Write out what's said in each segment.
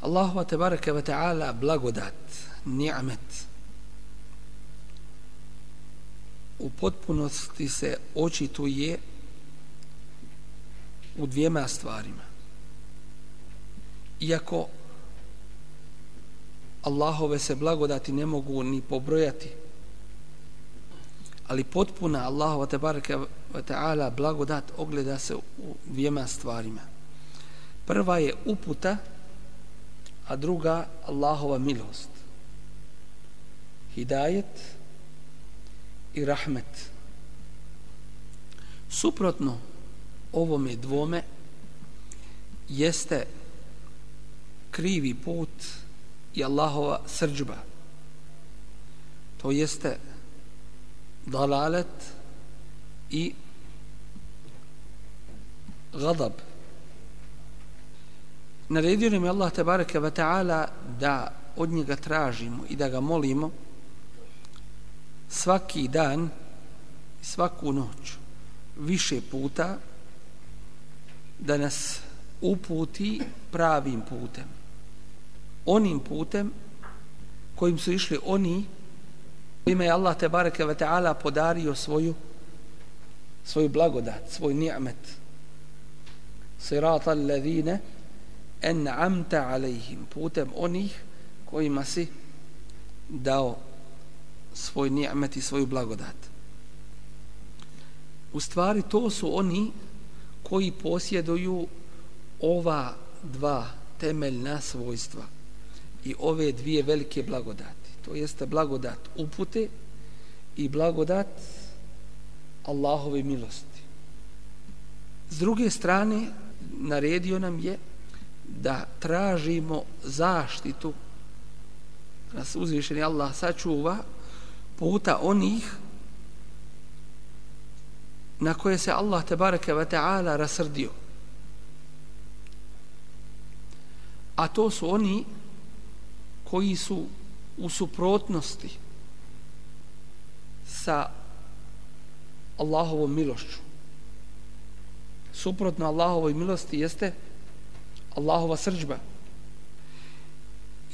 Allahu te ve taala blagodat, ni'met. U potpunosti se očituje u dvijema stvarima. Iako Allahove se blagodati ne mogu ni pobrojati, ali potpuna Allahova te ve taala blagodat ogleda se u dvijema stvarima. Prva je uputa, a druga Allahova milost. Hidajet i rahmet. Suprotno ovome dvome jeste krivi put i Allahova srđba. To jeste dalalet i gadab. Naredio nam je Allah tabaraka wa ta'ala da od njega tražimo i da ga molimo svaki dan i svaku noć više puta da nas uputi pravim putem. Onim putem kojim su išli oni kojima je Allah tabaraka wa ve taala podario svoju svoju blagodat, svoj ni'met. Sirata alladhina an'amta alejhim putem onih kojima si dao svoj ni'met i svoju blagodat. U stvari to su oni koji posjeduju ova dva temeljna svojstva i ove dvije velike blagodati. To jeste blagodat upute i blagodat Allahove milosti. S druge strane, naredio nam je da tražimo zaštitu nas uzvišeni Allah sačuva puta onih na koje se Allah tebareke ve taala rasrdio. A to su oni koji su u suprotnosti sa Allahovom milošću. Suprotno Allahovoj milosti jeste Allahova srđba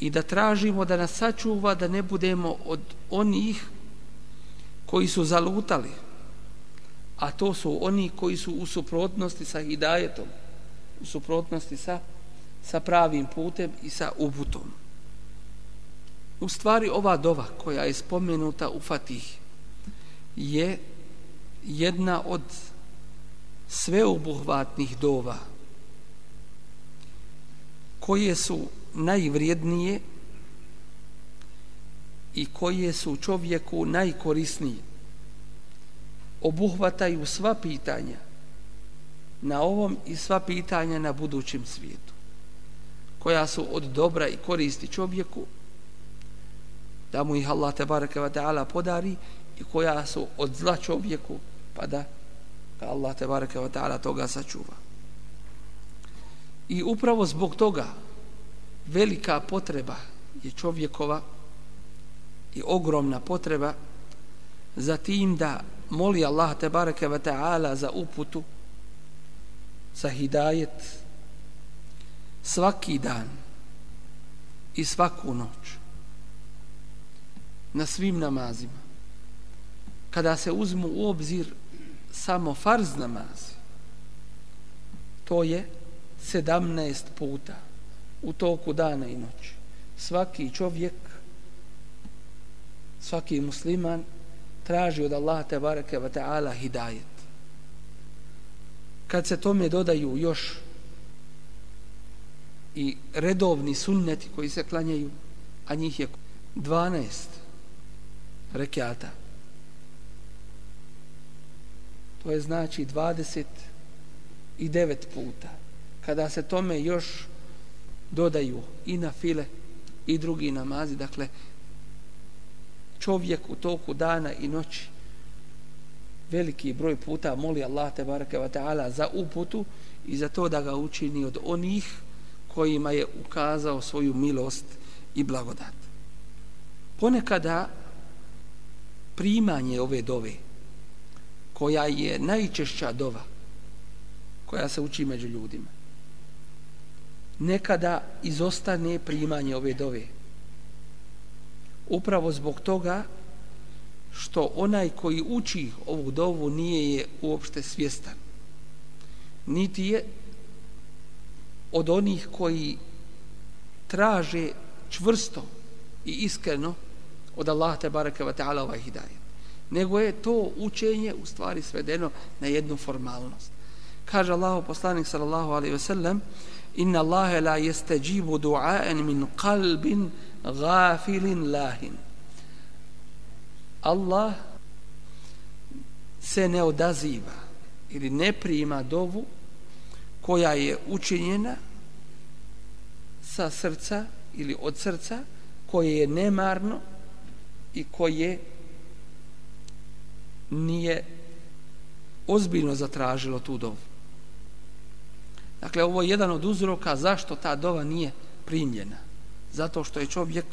i da tražimo da nas sačuva da ne budemo od onih koji su zalutali a to su oni koji su u suprotnosti sa hidajetom u suprotnosti sa sa pravim putem i sa uputom. U stvari ova dova koja je spomenuta u Fatih je jedna od sveobuhvatnih dova koje su najvrijednije i koje su čovjeku najkorisnije. Obuhvataju sva pitanja na ovom i sva pitanja na budućem svijetu koja su od dobra i koristi čovjeku da mu ih Allah tebareke wa ta'ala podari i koja su od zla čovjeku pa da ga Allah tebareke wa ta'ala toga sačuva i upravo zbog toga velika potreba je čovjekova i ogromna potreba za tim da moli Allah te bareke ve taala za uputu za hidajet svaki dan i svaku noć na svim namazima. Kada se uzmu u obzir samo farz namaz to je 17 puta u toku dana i noći. Svaki čovjek, svaki musliman traži od Allaha te bareke ve taala hidajet. Kad se tome dodaju još i redovni sunneti koji se klanjaju, a njih je 12 rekiata. To je znači 29 puta. Kada se tome još dodaju i na file i drugi namazi, dakle, čovjek u toku dana i noći veliki broj puta moli Allah te bareke ve taala za uputu i za to da ga učini od onih kojima je ukazao svoju milost i blagodat. Ponekada primanje ove dove koja je najčešća dova koja se uči među ljudima nekada izostane primanje ove dove. Upravo zbog toga što onaj koji uči ovu dovu nije je uopšte svjestan. Niti je od onih koji traže čvrsto i iskreno od Allaha te bareke ve taala ovaj hidajet nego je to učenje u stvari svedeno na jednu formalnost. Kaže Allahu poslanik sallallahu alejhi ve sellem inna Allaha la yastajibu du'aan min qalbin gafilin lahin Allah se ne odaziva ili ne prima dovu koja je učinjena sa srca ili od srca koje je nemarno i koje nije ozbiljno zatražilo tu dovu. Dakle, ovo je jedan od uzroka zašto ta dova nije primljena. Zato što je čovjek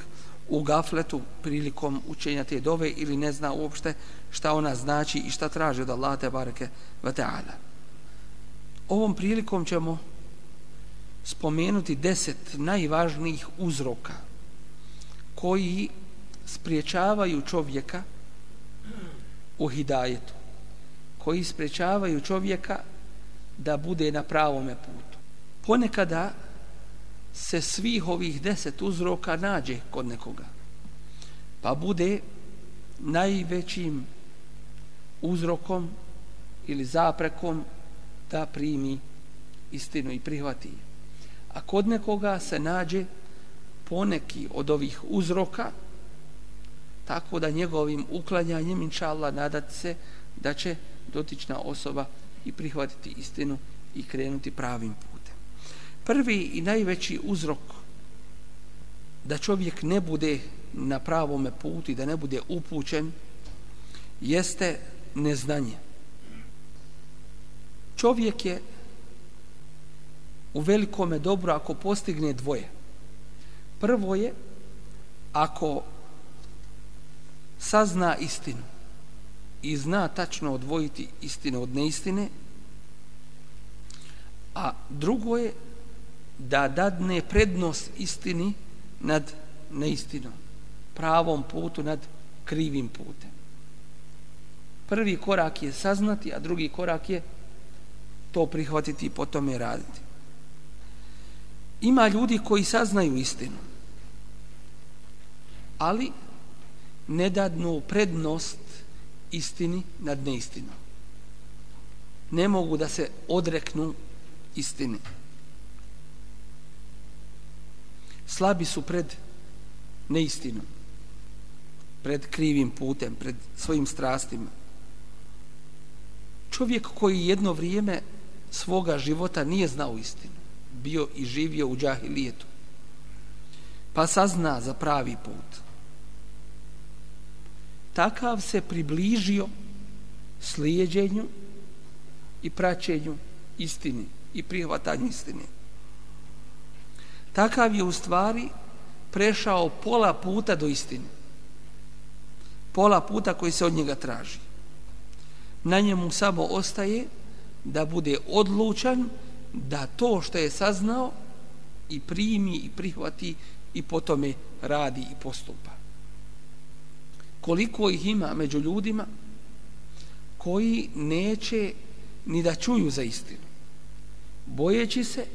u gafletu prilikom učenja te dove ili ne zna uopšte šta ona znači i šta traži od Allah te bareke ve taala. Ovom prilikom ćemo spomenuti deset najvažnijih uzroka koji spriječavaju čovjeka u hidajetu, koji spriječavaju čovjeka da bude na pravome putu. Ponekada se svih ovih deset uzroka nađe kod nekoga, pa bude najvećim uzrokom ili zaprekom da primi istinu i prihvati. A kod nekoga se nađe poneki od ovih uzroka, tako da njegovim uklanjanjem, inša Allah, nadat se da će dotična osoba i prihvatiti istinu i krenuti pravim putem. Prvi i najveći uzrok da čovjek ne bude na pravome putu i da ne bude upućen jeste neznanje. Čovjek je u velikome dobro ako postigne dvoje. Prvo je ako sazna istinu i zna tačno odvojiti istinu od neistine, a drugo je da dadne prednost istini nad neistinom, pravom putu nad krivim putem. Prvi korak je saznati, a drugi korak je to prihvatiti i potom je raditi. Ima ljudi koji saznaju istinu, ali ne dadnu prednost istini nad neistinom. Ne mogu da se odreknu istini. Slabi su pred neistinom, pred krivim putem, pred svojim strastima. Čovjek koji jedno vrijeme svoga života nije znao istinu, bio i živio u džahilijetu, pa sazna za pravi put, takav se približio slijedjenju i praćenju istini i prihvatanju istine. Takav je u stvari prešao pola puta do istine. Pola puta koji se od njega traži. Na njemu samo ostaje da bude odlučan da to što je saznao i primi i prihvati i potome radi i postupa koliko ih ima među ljudima koji neće ni da čuju za istinu. Bojeći se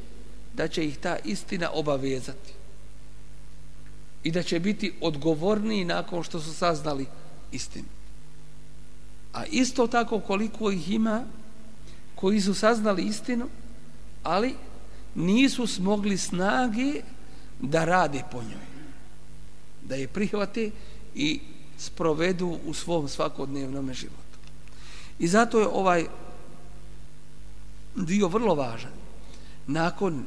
da će ih ta istina obavezati i da će biti odgovorniji nakon što su saznali istinu. A isto tako koliko ih ima koji su saznali istinu, ali nisu smogli snage da rade po njoj. Da je prihvate i sprovedu u svom svakodnevnom životu. I zato je ovaj dio vrlo važan. Nakon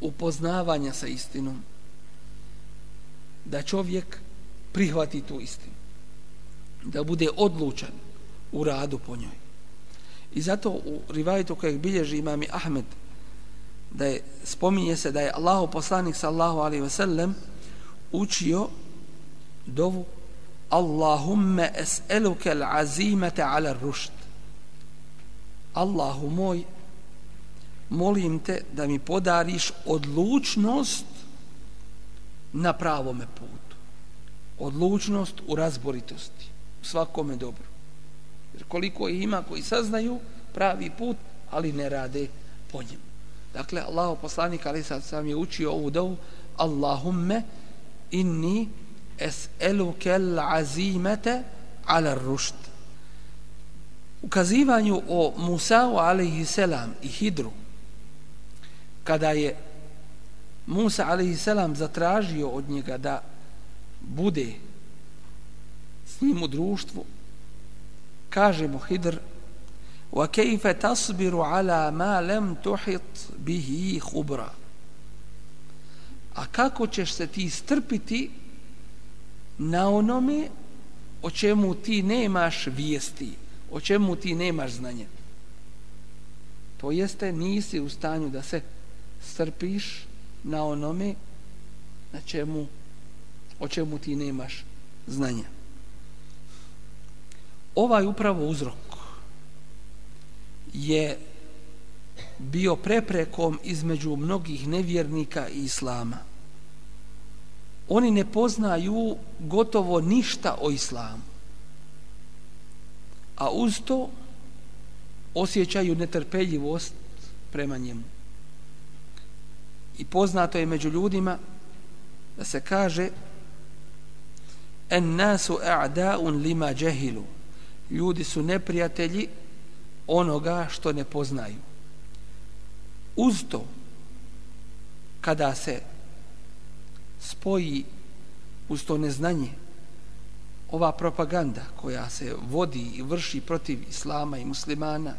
upoznavanja sa istinom, da čovjek prihvati tu istinu. Da bude odlučan u radu po njoj. I zato u rivajetu kojeg bilježi imami Ahmed, da je, spominje se da je Allahu poslanik sallahu alaihi ve sellem učio dovu Allahumme es'eluke l'azimete ala rušt. Allahu moj, molim te da mi podariš odlučnost na pravome putu. Odlučnost u razboritosti, u svakome dobru. Jer koliko ih ima koji saznaju pravi put, ali ne rade po njemu. Dakle, Allah poslanik ali sad sam je učio ovu dovu Allahumme inni es'eluke l'azimete ala rušt. Ukazivanju o Musa'u alaihi selam i Hidru kada je Musa alaihi selam zatražio od njega da bude s njim u društvu kaže mu Hidr wa kejfe tasbiru ala ma lem tuhit bihi khubra a kako ćeš se ti strpiti na onome o čemu ti nemaš vijesti o čemu ti nemaš znanje. To jeste nisi u stanju da se strpiš na onome na čemu o čemu ti nemaš znanja ovaj upravo uzrok je bio preprekom između mnogih nevjernika i islama oni ne poznaju gotovo ništa o islamu. A uz to osjećaju netrpeljivost prema njemu. I poznato je među ljudima da se kaže en nasu a'da'un lima jahilu. Ljudi su neprijatelji onoga što ne poznaju. Uz to kada se spoji uz to neznanje. Ova propaganda koja se vodi i vrši protiv islama i muslimana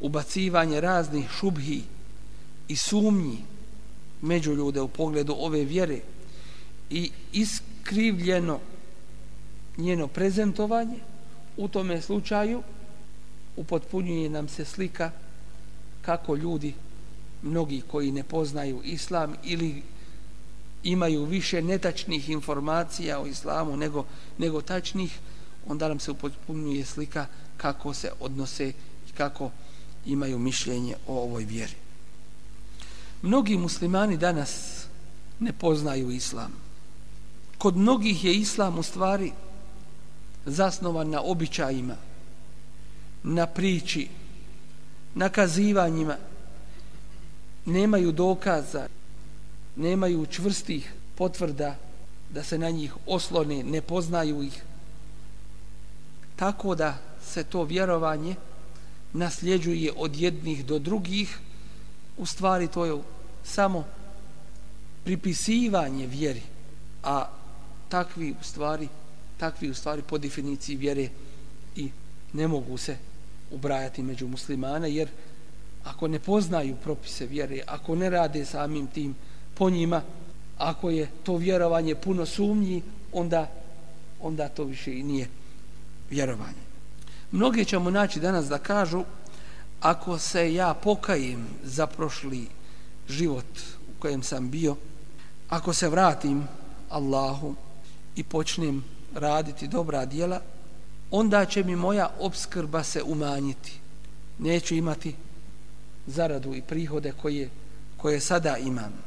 ubacivanje raznih šubhi i sumnji među ljude u pogledu ove vjere i iskrivljeno njeno prezentovanje u tome slučaju upotpunjuje nam se slika kako ljudi mnogi koji ne poznaju islam ili imaju više netačnih informacija o islamu nego, nego tačnih onda nam se upotpunjuje slika kako se odnose i kako imaju mišljenje o ovoj vjeri Mnogi muslimani danas ne poznaju islam. Kod mnogih je islam u stvari zasnovan na običajima, na priči, na kazivanjima. Nemaju dokaza, nemaju čvrstih potvrda da se na njih oslone, ne poznaju ih. Tako da se to vjerovanje nasljeđuje od jednih do drugih, u stvari to je samo pripisivanje vjeri, a takvi u stvari, takvi u stvari po definiciji vjere i ne mogu se ubrajati među muslimane, jer ako ne poznaju propise vjere, ako ne rade samim tim po njima, ako je to vjerovanje puno sumnji, onda, onda to više i nije vjerovanje. Mnoge ćemo naći danas da kažu ako se ja pokajem za prošli život u kojem sam bio, ako se vratim Allahu i počnem raditi dobra djela, onda će mi moja obskrba se umanjiti. Neću imati zaradu i prihode koje, koje sada imam.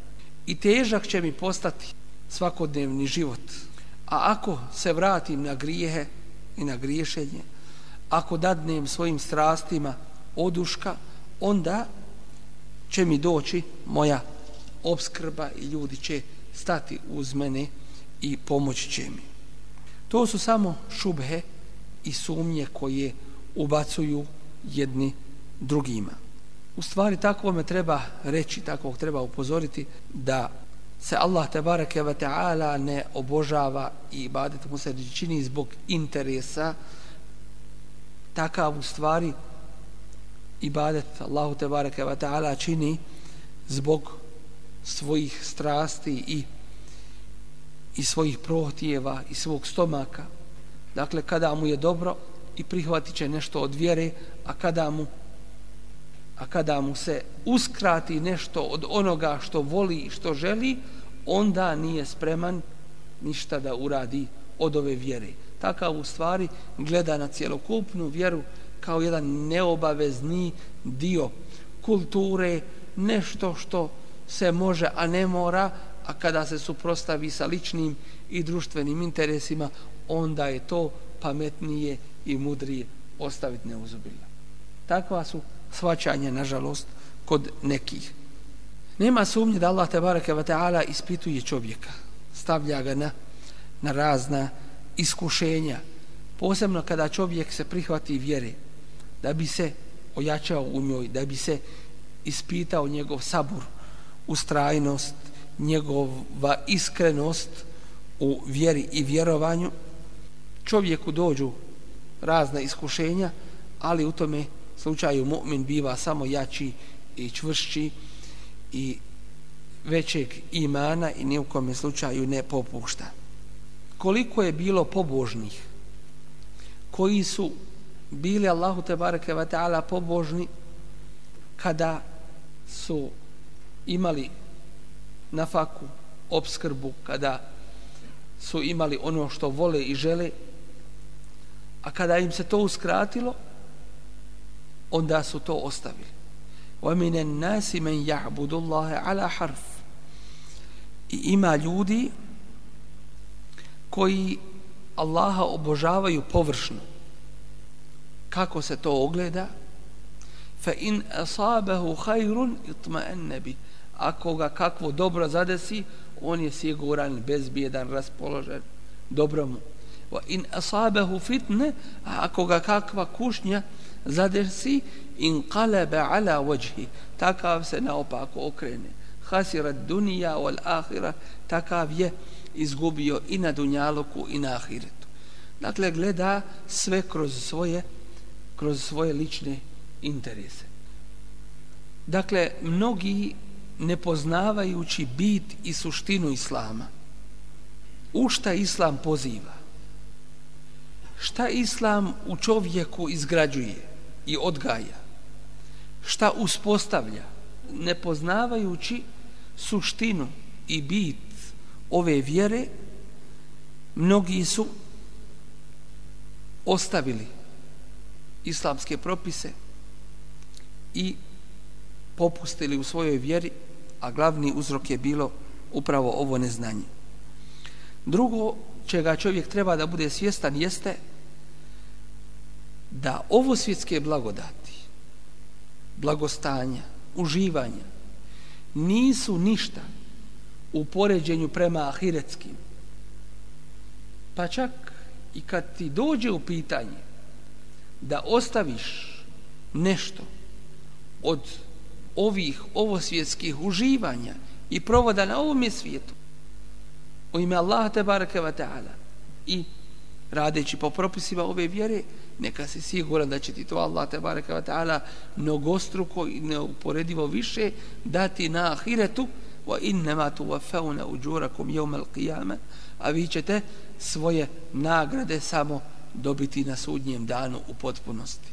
I težak će mi postati svakodnevni život. A ako se vratim na grijehe i na griješenje, ako dadnem svojim strastima oduška, onda će mi doći moja obskrba i ljudi će stati uz mene i pomoći će mi. To su samo šubhe i sumnje koje ubacuju jedni drugima. U stvari tako me treba reći, tako treba upozoriti da se Allah te bareke ve taala ne obožava i ibadet mu se čini zbog interesa. Takav u stvari ibadet Allahu te bareke ve taala čini zbog svojih strasti i i svojih prohtjeva i svog stomaka. Dakle kada mu je dobro i prihvatit će nešto od vjere a kada mu a kada mu se uskrati nešto od onoga što voli i što želi, onda nije spreman ništa da uradi od ove vjere. Takav u stvari gleda na cjelokupnu vjeru kao jedan neobavezni dio kulture, nešto što se može, a ne mora, a kada se suprostavi sa ličnim i društvenim interesima, onda je to pametnije i mudrije ostaviti neuzubilno. Takva su svačanje, nažalost, kod nekih. Nema sumnje da Allah tebareke ve taala ispituje čovjeka, stavlja ga na na razna iskušenja, posebno kada čovjek se prihvati vjere, da bi se ojačao u njoj, da bi se ispitao njegov sabur, ustrajnost, njegova iskrenost u vjeri i vjerovanju, čovjeku dođu razna iskušenja, ali u tome slučaju mu'min biva samo jači i čvršći i većeg imana i nijekom slučaju ne popušta. Koliko je bilo pobožnih koji su bili Allahu te bareke ve taala pobožni kada su imali nafaku, obskrbu kada su imali ono što vole i žele a kada im se to uskratilo onda su to ostavili. Wa minan nasi man ya'budu Allaha ala harf. I ima ljudi koji Allaha obožavaju površno. Kako se to ogleda? Fa in asabahu khairun itma'anna bi. Ako ga kakvo dobro zadesi, on je siguran, bezbjedan, raspoložen, dobro mu. Wa in asabahu fitne, ako ga kakva kušnja zadesi in qalaba ala wajhi. Takav se naopako okrene. Khasira dunya wal akhirah takav je izgubio i na dunjaluku i na ahiretu. Dakle gleda sve kroz svoje kroz svoje lične interese. Dakle mnogi nepoznavajući bit i suštinu islama u šta islam poziva? Šta islam u čovjeku izgrađuje? I odgaja. Šta uspostavlja? Ne poznavajući suštinu i bit ove vjere mnogi su ostavili islamske propise i popustili u svojoj vjeri a glavni uzrok je bilo upravo ovo neznanje. Drugo čega čovjek treba da bude svjestan jeste da ovo svjetske blagodati, blagostanja, uživanja, nisu ništa u poređenju prema ahiretskim. Pa čak i kad ti dođe u pitanje da ostaviš nešto od ovih ovosvjetskih uživanja i provoda na ovom svijetu u ime Allaha te bareke wa ta'ala i radeći po propisima ove vjere neka se siguran da će ti to Allah te bareka ve ta'ala mnogostruko i neuporedivo više dati na ahiretu. Wa innama tuwaffawna ujurakum yawm al-qiyamah a vi ćete svoje nagrade samo dobiti na sudnjem danu u potpunosti.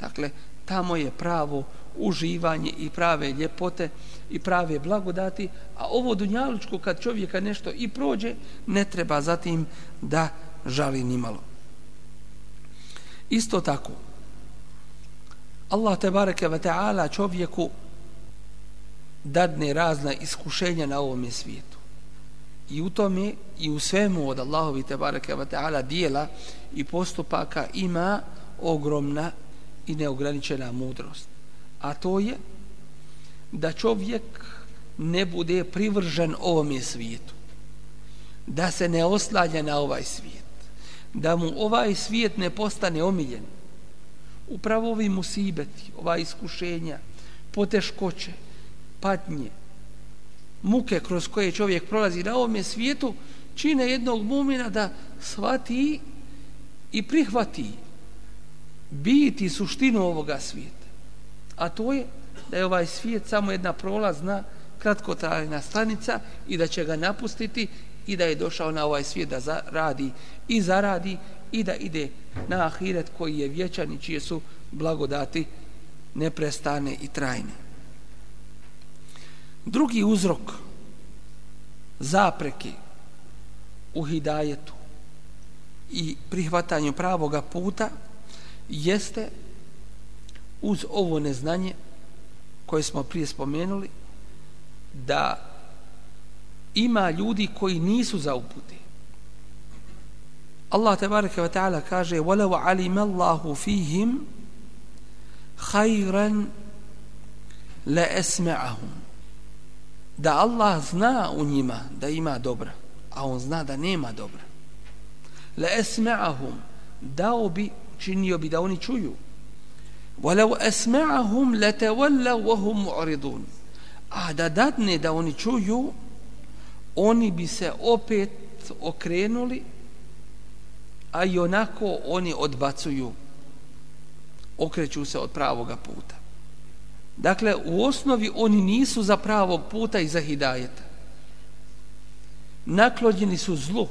Dakle tamo je pravo uživanje i prave ljepote i prave blagodati a ovo dunjalučko kad čovjeka nešto i prođe ne treba zatim da žali nimalo. Isto tako, Allah te bareke ve taala čovjeku dadne razna iskušenja na ovom svijetu. I u tome i u svemu od Allahovi te bareke ve taala dijela i postupaka ima ogromna i neograničena mudrost. A to je da čovjek ne bude privržen ovom svijetu da se ne oslanja na ovaj svijet da mu ovaj svijet ne postane omiljen upravo ovi musibeti ova iskušenja poteškoće patnje muke kroz koje čovjek prolazi na ovome svijetu čine jednog mumina da shvati i prihvati biti suštinu ovoga svijeta. A to je da je ovaj svijet samo jedna prolazna, kratkotrajna stanica i da će ga napustiti i da je došao na ovaj svijet da radi i zaradi i da ide na ahiret koji je vječan i čije su blagodati neprestane i trajne. Drugi uzrok zapreke u hidajetu i prihvatanju pravoga puta jeste uz ovo neznanje koje smo prije spomenuli da ima ljudi koji nisu za upute. Allah tebareke ve taala kaže: "Walau alima Allahu fihim khayran la asma'ahum." Da Allah zna u njima da ima dobra, a on zna da nema dobra. La asma'ahum dao bi činio bi da oni čuju. Walau asma'ahum latawallaw wa hum mu'ridun. A da dadne da oni čuju, oni bi se opet okrenuli, a i onako oni odbacuju, okreću se od pravoga puta. Dakle, u osnovi oni nisu za pravog puta i za hidajeta. Naklonjeni su zlu,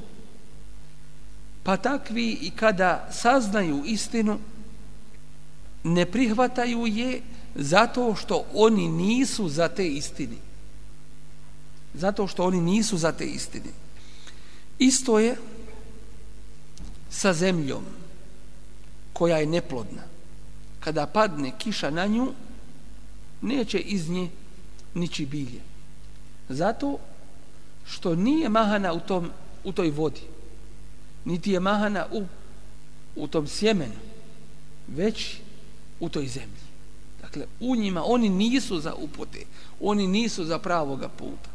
pa takvi i kada saznaju istinu ne prihvataju je zato što oni nisu za te istine zato što oni nisu za te istine isto je sa zemljom koja je neplodna kada padne kiša na nju neće iz nje niči bilje zato što nije mahana u, tom, u toj vodi niti je mahana u, u tom sjemenu, već u toj zemlji. Dakle, u njima oni nisu za upute, oni nisu za pravoga puta.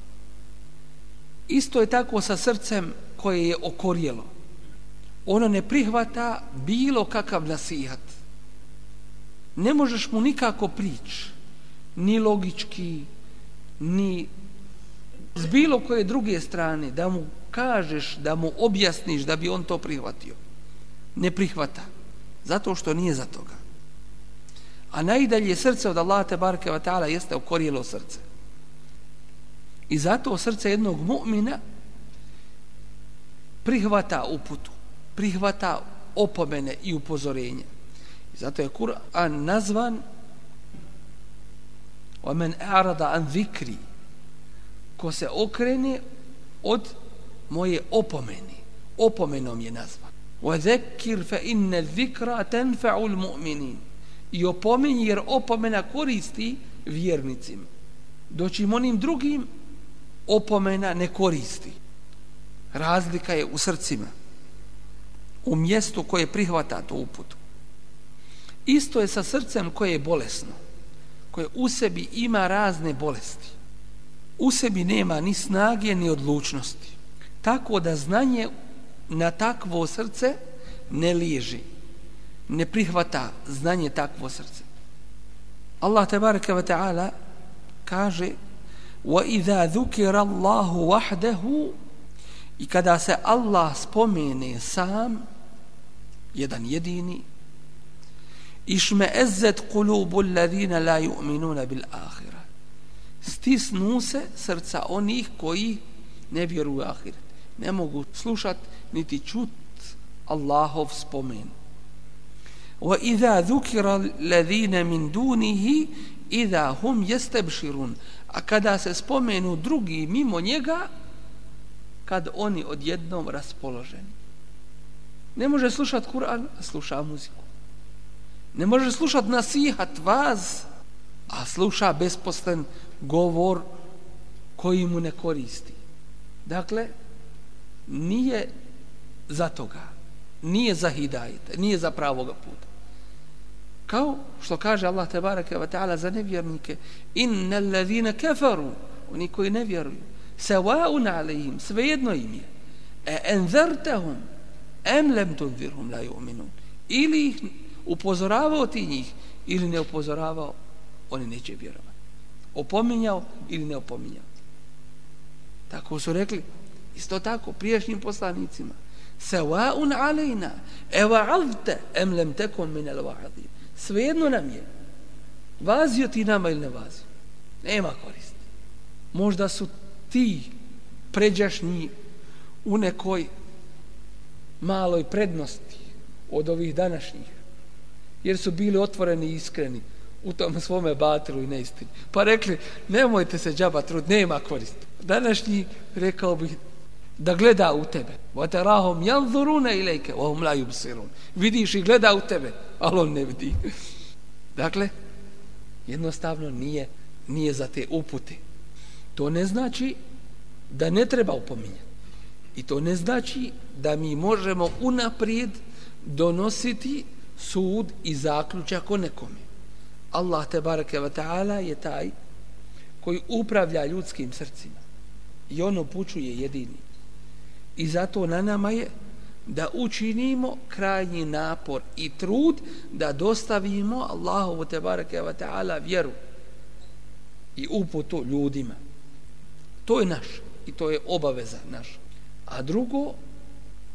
Isto je tako sa srcem koje je okorjelo. Ono ne prihvata bilo kakav nasihat. Ne možeš mu nikako prići, ni logički, ni s bilo koje druge strane, da mu kažeš, da mu objasniš da bi on to prihvatio. Ne prihvata. Zato što nije za toga. A najdalje srce od Allaha te barke wa ta'ala jeste okorjelo srce I zato srce jednog mu'mina prihvata uputu, prihvata opomene i upozorenje. I zato je Kur'an nazvan وَمَنْ أَعْرَضَ عَنْ ذِكْرِ ko se okrene od moje opomeni. Opomenom je nazvan. Wa zekir fa inna zikra tenfa'u mu'minin. I opomeni jer opomena koristi vjernicima. Doći onim drugim opomena ne koristi. Razlika je u srcima. U mjestu koje prihvata to uputu. Isto je sa srcem koje je bolesno. Koje u sebi ima razne bolesti. U sebi nema ni snage ni odlučnosti tako da znanje na takvo srce ne liježi ne prihvata znanje takvo srce Allah tebareke ve taala kaže وَإِذَا ذُكِرَ اللَّهُ وَحْدَهُ i kada se Allah spomene sam jedan jedini išme ezzet kulubu alladhina la yu'minuna bil ahira. stisnu se srca onih koji ne vjeruju u ahiret ne mogu slušat niti čut Allahov spomen. Wa idha dhukira alladhina min dunihi idha hum yastabshirun. A kada se spomenu drugi mimo njega kad oni odjednom raspoloženi. Ne može slušat Kur'an, a sluša muziku. Ne može slušat nasihat vas, a sluša besposlen govor koji mu ne koristi. Dakle, nije za toga. Nije za hidajete, nije za pravoga puta. Kao što kaže Allah tebareke ve ta'ala za nevjernike inna ladina kafaru oni koji ne vjeruju sawaun alejhim svejedno im je e enzartahum em lem tunzirhum la yu'minun ili ih upozoravao ti njih ili ne upozoravao oni neće vjerovati opominjao ili ne opominjao tako su rekli isto tako prijašnjim poslanicima sawaun alejna e wa'adta em lem takun min al-wa'idin svejedno nam je vazio ti nama ili ne vazio nema koristi možda su ti pređašnji u nekoj maloj prednosti od ovih današnjih jer su bili otvoreni i iskreni u tom svome batilu i neistini. Pa rekli, nemojte se džaba trud, nema koristi. Današnji, rekao bih, da gleda u tebe. Vaterahum yanzuruna ilayka wa hum la yubsirun. Vidiš i gleda u tebe, ali on ne vidi. Dakle, jednostavno nije, nije za te upute. To ne znači da ne treba upominjati. I to ne znači da mi možemo unaprijed donositi sud i zaključak o nekome. Allah te bareke ve taala je taj koji upravlja ljudskim srcima i on upućuje jedini i zato na nama je da učinimo krajnji napor i trud da dostavimo Allahu te bareke ve taala vjeru i uputu ljudima. To je naš i to je obaveza naš a drugo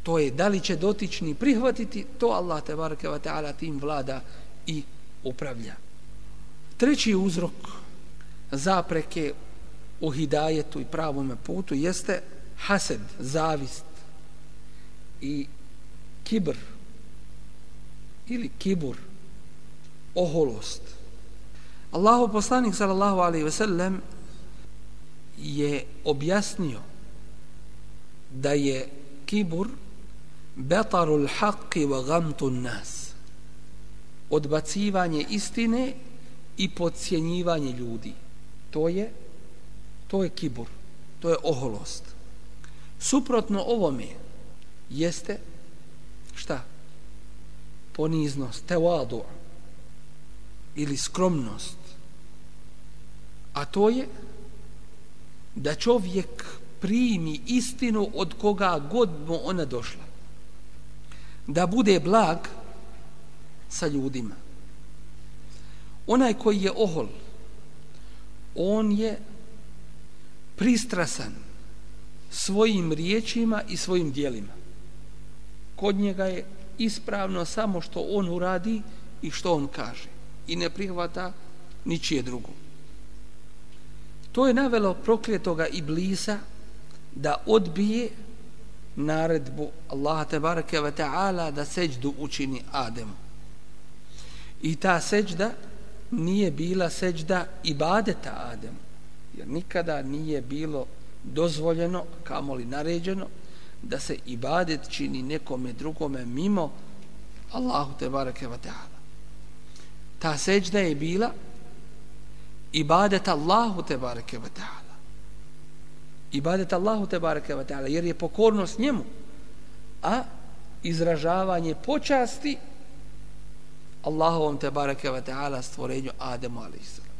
to je da li će dotični prihvatiti to Allah te bareke ve taala tim vlada i upravlja. Treći uzrok zapreke u hidajetu i pravom putu jeste hased, zavist i kibr ili kibur, oholost. Allahu poslanik sallallahu alaihi ve sellem je objasnio da je kibur betarul haqqi wa gamtun nas odbacivanje istine i podcjenjivanje ljudi. To je to je kibur, to je oholost. Suprotno ovome jeste šta? Poniznost, tevadu ili skromnost. A to je da čovjek primi istinu od koga god mu ona došla. Da bude blag sa ljudima onaj koji je ohol on je pristrasan svojim riječima i svojim dijelima. Kod njega je ispravno samo što on uradi i što on kaže i ne prihvata ničije drugo. To je navelo prokletoga Iblisa da odbije naredbu Allaha tebareke ve ta'ala da seđdu učini Ademu. I ta seđda nije bila seđda ibadeta Adem jer nikada nije bilo dozvoljeno kamoli naređeno da se ibadet čini nekome drugome mimo Allahu te bareke wa ta'ala ta seđda je bila ibadet Allahu te bareke wa ta'ala ibadet Allahu te bareke wa ta'ala jer je pokornost njemu a izražavanje počasti Allahovom te bareke wa taala stvorenju Ademu alejsalam.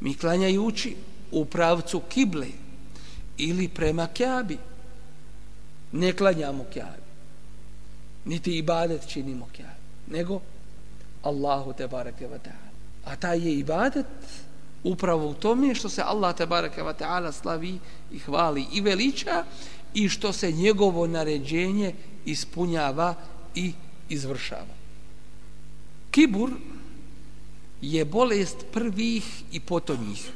Mi klanjajući u pravcu kible ili prema Kabi ne klanjamo Kabi. Niti ibadet činimo Kabi, nego Allahu te bareke ve taala. A taj je ibadet upravo u tome što se Allah te bareke ve taala slavi i hvali i veliča i što se njegovo naređenje ispunjava i izvršava. Kibur je bolest prvih i potonjih.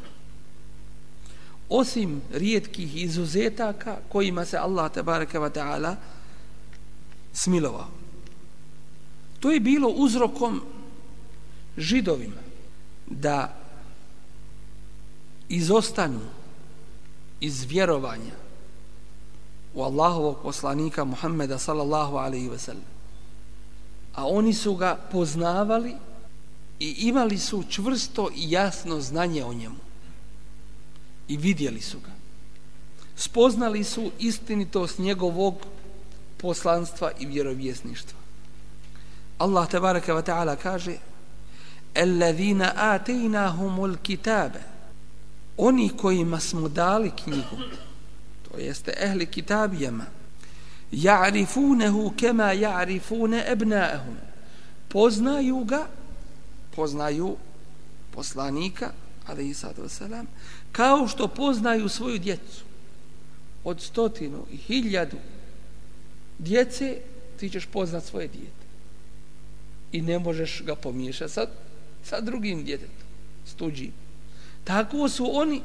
Osim rijetkih izuzetaka kojima se Allah tabaraka wa ta'ala smilovao. To je bilo uzrokom židovima da izostanu iz vjerovanja u Allahovog poslanika Muhammeda sallallahu alaihi ve sellem. a oni su ga poznavali i imali su čvrsto i jasno znanje o njemu i vidjeli su ga. Spoznali su istinitost njegovog poslanstva i vjerovjesništva. Allah tebareke wa ta'ala kaže Ellezina atainahumul kitabe. Oni kojima smo dali knjigu to jeste ehli kitabijama ja'rifunehu kema ja'rifune ebnaehum poznaju ga poznaju poslanika ali i sad wasalam, kao što poznaju svoju djecu. Od stotinu i hiljadu djece ti ćeš poznat svoje djete i ne možeš ga pomiješati sa, sa drugim djetetom s tuđim. Tako su oni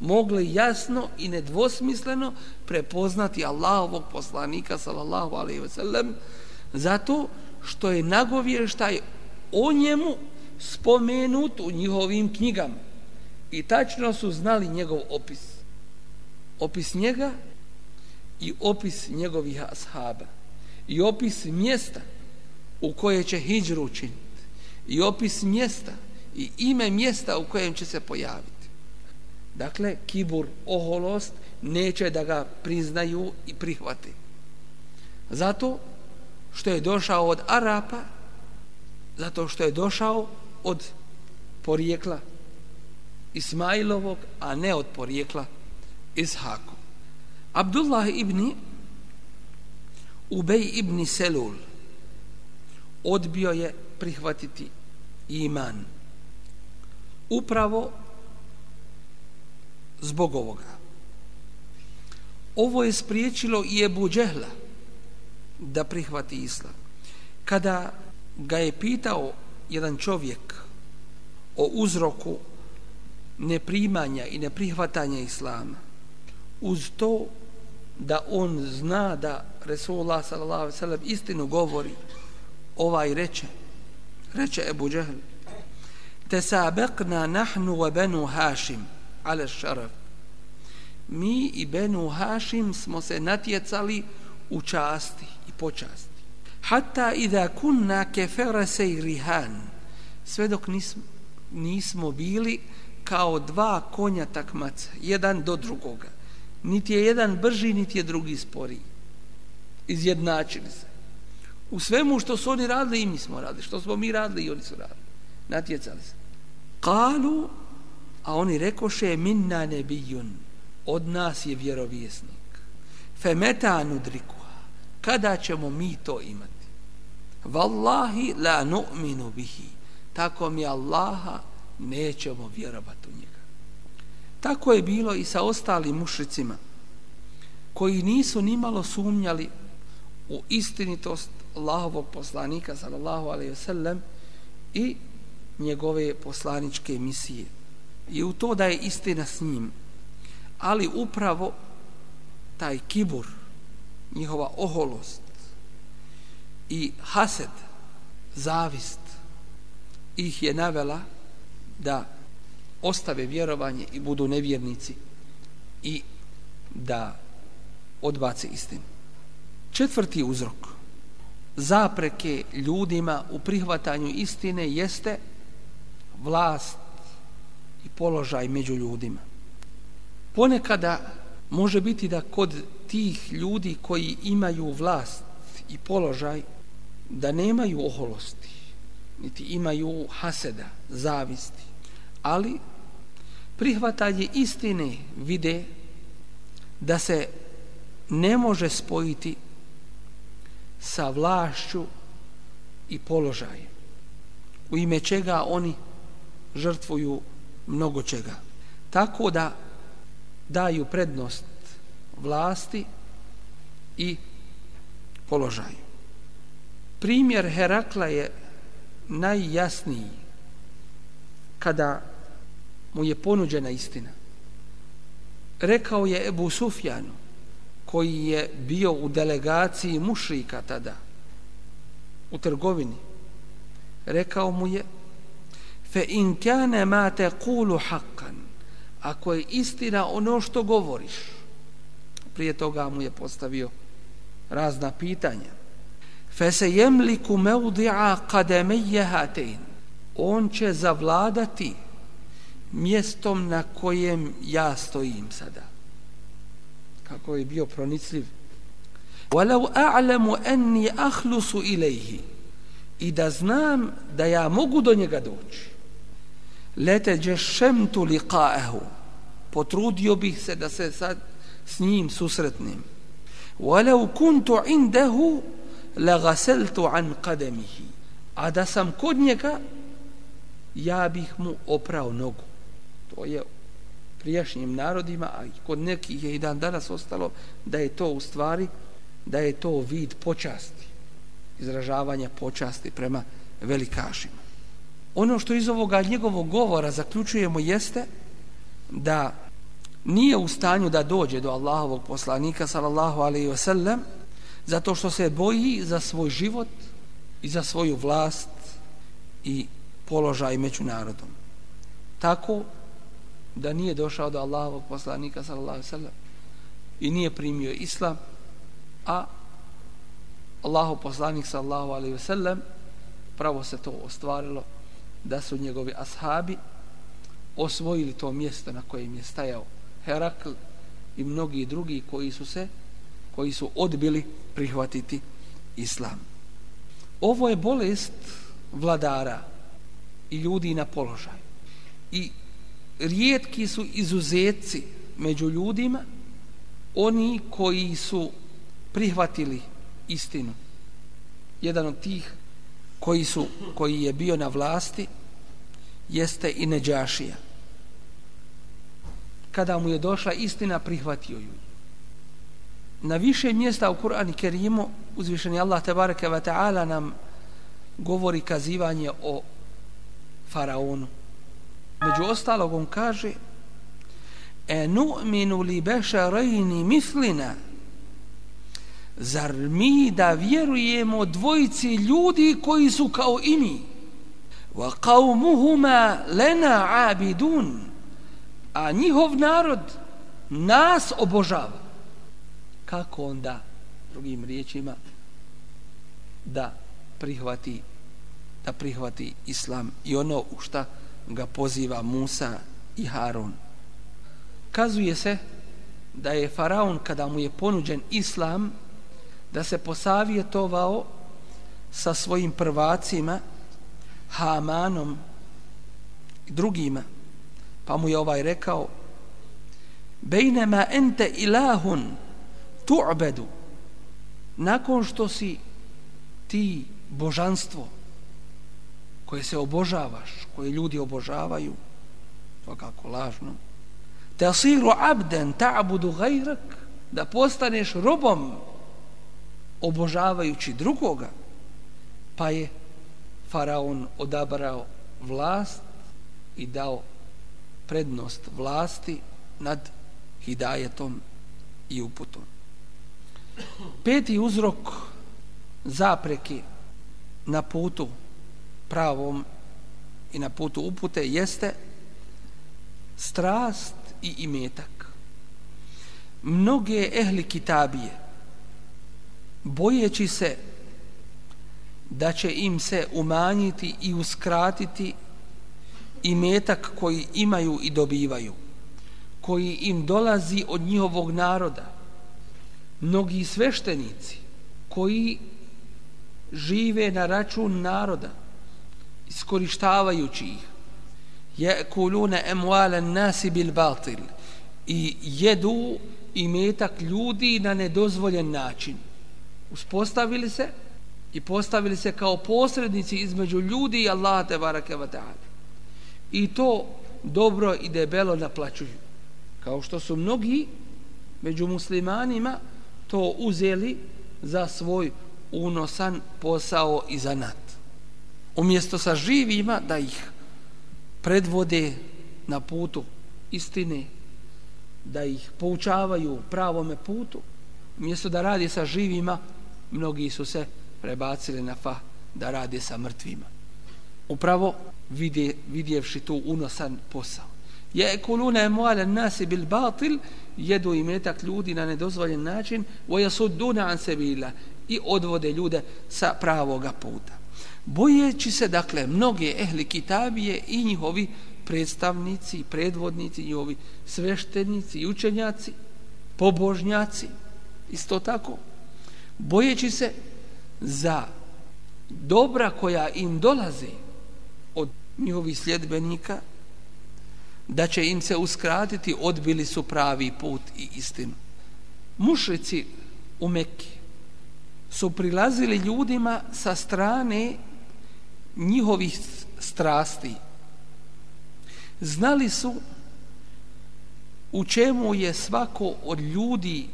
mogli jasno i nedvosmisleno prepoznati Allahovog poslanika sallallahu alaihi ve sellem zato što je nagovještaj o njemu spomenut u njihovim knjigama i tačno su znali njegov opis. Opis njega i opis njegovih ashaba. I opis mjesta u koje će hijđru učiniti. I opis mjesta i ime mjesta u kojem će se pojaviti. Dakle kibur, oholost neće da ga priznaju i prihvati zato što je došao od Arapa zato što je došao od porijekla Ismailovog, a ne od porijekla Ishaku. Abdullah ibn Ubej ibn Selul odbio je prihvatiti iman upravo zbog ovoga. Ovo je spriječilo i Ebu Džehla da prihvati islam. Kada ga je pitao jedan čovjek o uzroku neprimanja i neprihvatanja islama. Uz to da on zna da Resulullah sallallahu alejhi ve sellem istinu govori ovaj reče reče Ebu Džehl tesabekna nahnu wa banu Hashim ala šaraf. Mi i benu Hashim smo se natjecali u časti i počasti. Hatta idha kunna kefera rihan sve dok nismo, nismo bili kao dva konja takmaca jedan do drugoga. Niti je jedan brži niti je drugi sporiji. izjednačili se. U svemu što su oni radili i mi smo radili. Što smo mi radili i oni su radili. Natjecali se. Kalu a oni rekoše minna nebijun. Od nas je vjerovjesnik. Femeta nudriku kada ćemo mi to imati? Wallahi la nu'minu bihi. Tako mi Allaha nećemo vjerovati u njega. Tako je bilo i sa ostalim mušricima koji nisu nimalo sumnjali u istinitost Allahovog poslanika sallallahu alejhi ve sellem i njegove poslaničke misije i u to da je istina s njim ali upravo taj kibur njihova oholost i hased, zavist ih je navela da ostave vjerovanje i budu nevjernici i da odbace istinu. Četvrti uzrok zapreke ljudima u prihvatanju istine jeste vlast i položaj među ljudima. Ponekada može biti da kod tih ljudi koji imaju vlast i položaj da nemaju oholosti, niti imaju haseda, zavisti, ali prihvatanje istine vide da se ne može spojiti sa vlašću i položajem, u ime čega oni žrtvuju mnogo čega. Tako da daju prednost vlasti i položaju primjer Herakla je najjasniji kada mu je ponuđena istina. Rekao je Ebu Sufjanu, koji je bio u delegaciji mušrika tada, u trgovini, rekao mu je, fe in kane ma te kulu hakan, ako je istina ono što govoriš, prije toga mu je postavio razna pitanja fese jemliku meudi'a kademeje hatein. On će zavladati mjestom na kojem ja stojim sada. Kako je bio pronicljiv. Walau أَعْلَمُ anni akhlusu ilayhi. I da znam da ja mogu do njega doći. Lete džešemtu liqaehu potrudio bih se da se sad s njim susretnim walau kuntu عِنْدَهُ la ghasaltu an qadamihi. A da sam kod njega ja bih mu oprao nogu je prijašnjim narodima a kod nekih je i dan danas ostalo da je to u stvari da je to vid počasti izražavanja počasti prema velikašima ono što iz ovoga njegovog govora zaključujemo jeste da nije u stanju da dođe do Allahovog poslanika sallallahu alaihi sellem zato što se boji za svoj život i za svoju vlast i položaj među narodom. Tako da nije došao do Allahovog poslanika sallallahu sallam i nije primio islam, a Allahov poslanik sallallahu alaihi wasallam pravo se to ostvarilo da su njegovi ashabi osvojili to mjesto na kojem je stajao Herakl i mnogi drugi koji su se koji su odbili prihvatiti islam. Ovo je bolest vladara i ljudi na položaj. I rijetki su izuzetci među ljudima oni koji su prihvatili istinu. Jedan od tih koji su koji je bio na vlasti jeste i Neđašija. Kada mu je došla istina, prihvatio ju. Na više mjesta u Kur'anu Kerimu uzvišeni Allah tebareke ve taala nam govori kazivanje o faraonu. Među ostalog on kaže: "E nu'minu li basharayni mislina" Zar mi da vjerujemo dvojici ljudi koji su kao i mi? Wa qawmuhuma lana abidun. A njihov narod nas obožava. Kako onda, drugim riječima, da prihvati da prihvati islam i ono u šta ga poziva Musa i Harun. Kazuje se da je faraon kada mu je ponuđen islam da se posavjetovao sa svojim prvacima Hamanom i drugima pa mu je ovaj rekao bejnema ente ilahun tu'bedu nakon što si ti božanstvo koje se obožavaš koje ljudi obožavaju svakako lažno te asiru abden ta'budu gajrak da postaneš robom obožavajući drugoga, pa je faraon odabrao vlast i dao prednost vlasti nad hidajetom i uputom. Peti uzrok zapreke na putu pravom i na putu upute jeste strast i imetak. Mnoge ehli kitabije bojeći se da će im se umanjiti i uskratiti imetak koji imaju i dobivaju, koji im dolazi od njihovog naroda. Mnogi sveštenici koji žive na račun naroda, iskorištavajući ih, je kulune emualen nasi bil batil i jedu i metak ljudi na nedozvoljen način uspostavili se i postavili se kao posrednici između ljudi i Allaha te barake wa ta'ala. I to dobro i debelo naplaćuju. Kao što su mnogi među muslimanima to uzeli za svoj unosan posao i zanat. Umjesto sa živima da ih predvode na putu istine, da ih poučavaju pravome putu, umjesto da radi sa živima, mnogi su se prebacili na fa da radi sa mrtvima. Upravo vidje, vidjevši tu unosan posao. Je kulune muale nasi bil batil, jedu i metak ljudi na nedozvoljen način, wa yasudduna duna an sebila i odvode ljude sa pravoga puta. Bojeći se, dakle, mnoge ehli kitabije i njihovi predstavnici, predvodnici, njihovi sveštenici i učenjaci, pobožnjaci, isto tako, bojeći se za dobra koja im dolaze od njihovih sljedbenika, da će im se uskratiti, odbili su pravi put i istinu. Mušrici u Mekki su prilazili ljudima sa strane njihovih strasti. Znali su u čemu je svako od ljudi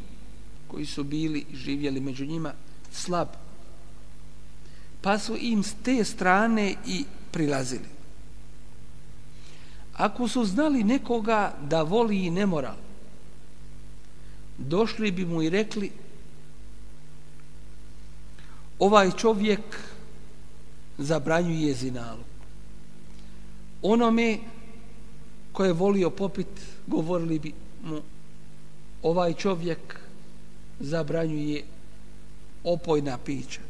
koji su bili živjeli među njima slab. Pa su im s te strane i prilazili. Ako su znali nekoga da voli i ne mora, došli bi mu i rekli ovaj čovjek zabranjuje zinalu. Onome koje je volio popit, govorili bi mu ovaj čovjek zabranjuje opojna pića.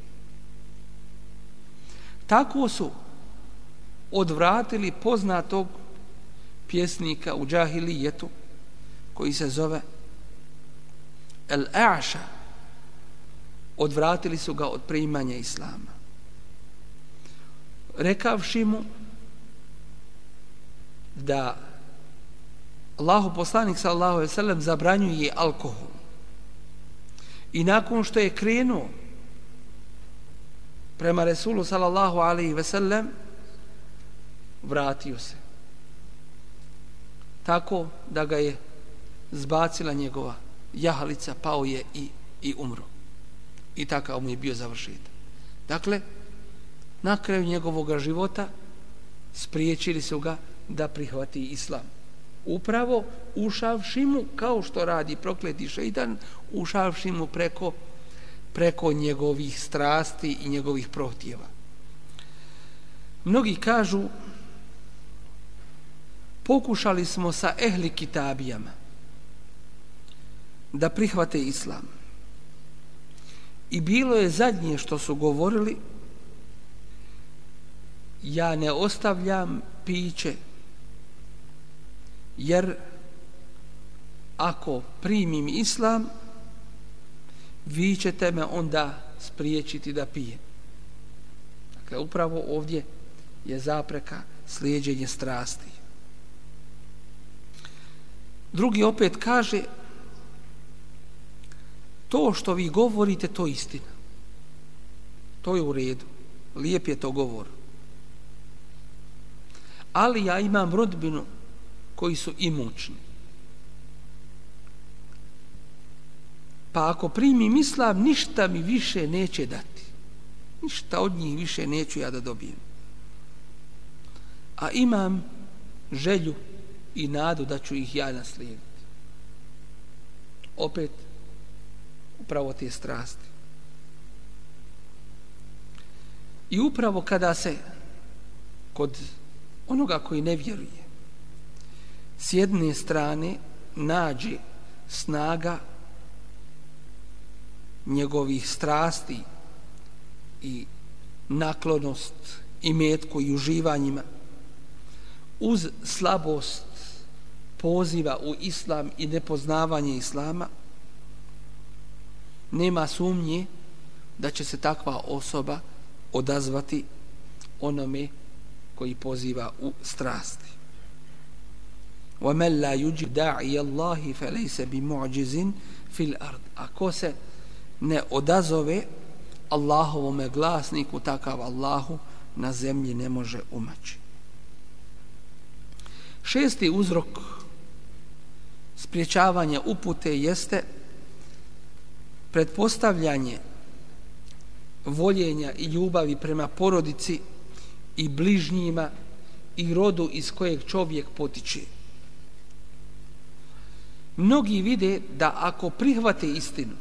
Tako su odvratili poznatog pjesnika u džahilijetu koji se zove El Aša odvratili su ga od primanja islama rekavši mu da Allahu poslanik sallallahu alejhi ve sellem zabranjuje alkohol i nakon što je krenuo prema Resulu sallallahu alejhi ve sellem vratio se tako da ga je zbacila njegova jahalica, pao je i, i umro. I takav mu je bio završit. Dakle, na kraju njegovog života spriječili su ga da prihvati islam. Upravo ušavši mu, kao što radi prokleti šeitan, ušavši mu preko, preko njegovih strasti i njegovih prohtjeva. Mnogi kažu pokušali smo sa ehli kitabijama da prihvate islam. I bilo je zadnje što su govorili ja ne ostavljam piće jer ako primim islam vi ćete me onda spriječiti da pijem. Dakle, upravo ovdje je zapreka slijedjenje strasti. Drugi opet kaže to što vi govorite, to je istina. To je u redu. Lijep je to govor. Ali ja imam rodbinu koji su imućni. Pa ako primim islam, ništa mi više neće dati. Ništa od njih više neću ja da dobijem. A imam želju i nadu da ću ih ja naslijediti. Opet, upravo te strasti. I upravo kada se kod onoga koji ne vjeruje. S jedne strane nađe snaga njegovih strasti i naklonost i metku i uživanjima. Uz slabost poziva u islam i nepoznavanje islama, nema sumnje da će se takva osoba odazvati onome koji poziva u strasti. وَمَنْ لَا يُجِبْ دَعِيَ اللَّهِ فَلَيْسَ بِمُعْجِزٍ فِي الْأَرْضِ Ako se ne odazove Allahovome glasniku, takav Allahu na zemlji ne može umaći. Šesti uzrok spriječavanja upute jeste pretpostavljanje voljenja i ljubavi prema porodici i bližnjima i rodu iz kojeg čovjek potiče. Mnogi vide da ako prihvate istinu,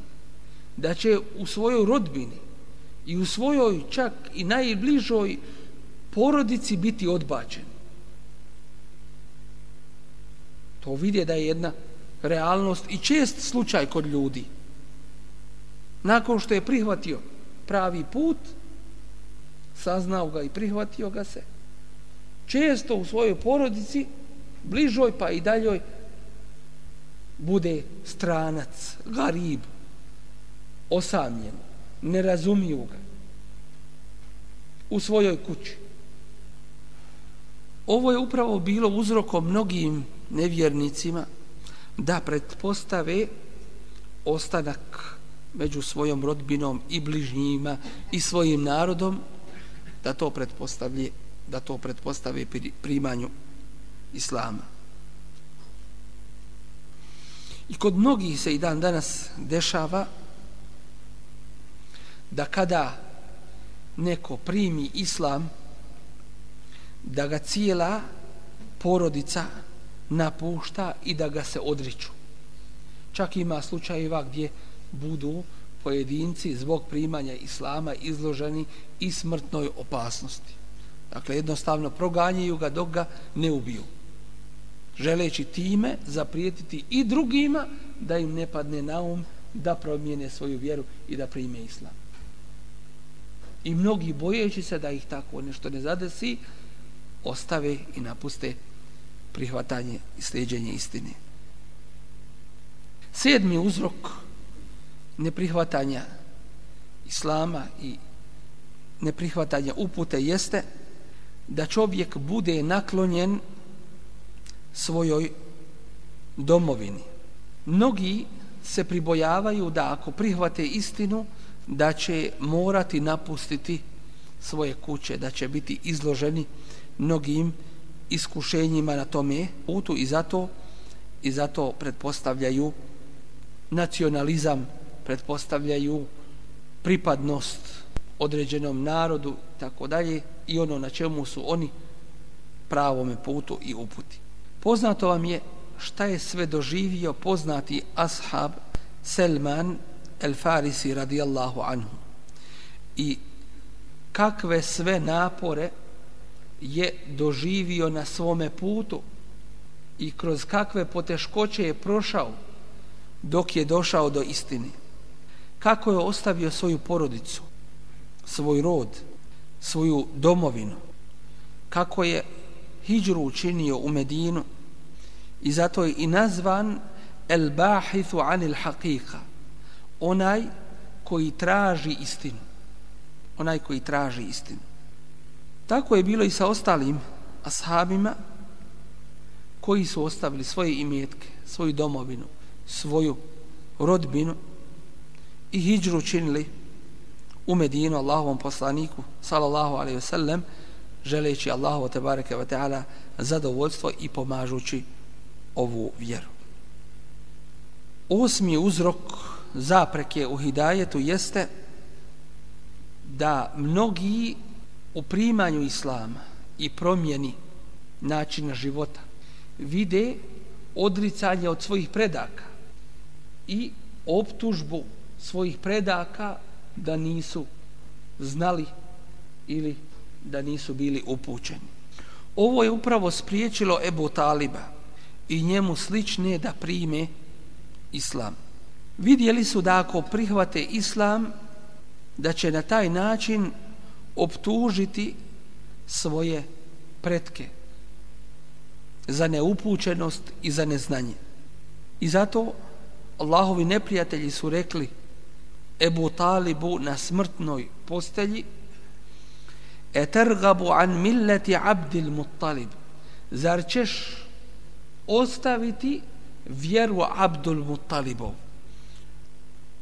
da će u svojoj rodbini i u svojoj čak i najbližoj porodici biti odbačen. To vide da je jedna realnost i čest slučaj kod ljudi. Nakon što je prihvatio pravi put, saznao ga i prihvatio ga se, često u svojoj porodici, bližoj pa i daljoj, bude stranac, garib, osamljen, ne razumiju ga. u svojoj kući. Ovo je upravo bilo uzrokom mnogim nevjernicima da pretpostave ostanak među svojom rodbinom i bližnjima i svojim narodom da to pretpostavlje da to pretpostave primanju islama. I kod mnogih se i dan danas dešava da kada neko primi islam da ga cijela porodica napušta i da ga se odriču. Čak ima slučajeva gdje budu pojedinci zbog primanja islama izloženi i smrtnoj opasnosti. Dakle, jednostavno proganjaju ga dok ga ne ubiju. Želeći time zaprijetiti i drugima da im ne padne na um da promijene svoju vjeru i da prime islam. I mnogi bojeći se da ih tako nešto ne zadesi, ostave i napuste prihvatanje i sljeđenje istine. Sedmi uzrok neprihvatanja islama i neprihvatanja upute jeste da čovjek bude naklonjen svojoj domovini. Mnogi se pribojavaju da ako prihvate istinu, da će morati napustiti svoje kuće, da će biti izloženi mnogim iskušenjima na tome putu i zato i zato pretpostavljaju nacionalizam, pretpostavljaju pripadnost određenom narodu tako dalje i ono na čemu su oni pravome putu i uputi. Poznato vam je šta je sve doživio poznati ashab Selman el Farisi radijallahu anhu i kakve sve napore je doživio na svome putu i kroz kakve poteškoće je prošao dok je došao do istine. Kako je ostavio svoju porodicu, svoj rod, svoju domovinu, kako je hijđru učinio u Medinu i zato je i nazvan el bahithu anil haqiqa, onaj koji traži istinu. Onaj koji traži istinu. Tako je bilo i sa ostalim ashabima koji su ostavili svoje imetke, svoju domovinu, svoju rodbinu i hijđru činili u Medinu Allahovom poslaniku sallallahu alaihi wasallam želeći Allahu tebareke ve taala zadovoljstvo i pomažući ovu vjeru. Osmi uzrok zapreke u hidajetu jeste da mnogi u primanju islama i promjeni načina života vide odricanje od svojih predaka i optužbu svojih predaka da nisu znali ili da nisu bili upućeni. Ovo je upravo spriječilo Ebu Taliba i njemu slične da prime islam. Vidjeli su da ako prihvate islam, da će na taj način optužiti svoje pretke za neupućenost i za neznanje. I zato Allahovi neprijatelji su rekli Ebu Talibu na smrtnoj postelji etergabu an milleti abdil muttalib. Zar ćeš ostaviti vjeru abdul muttalibov?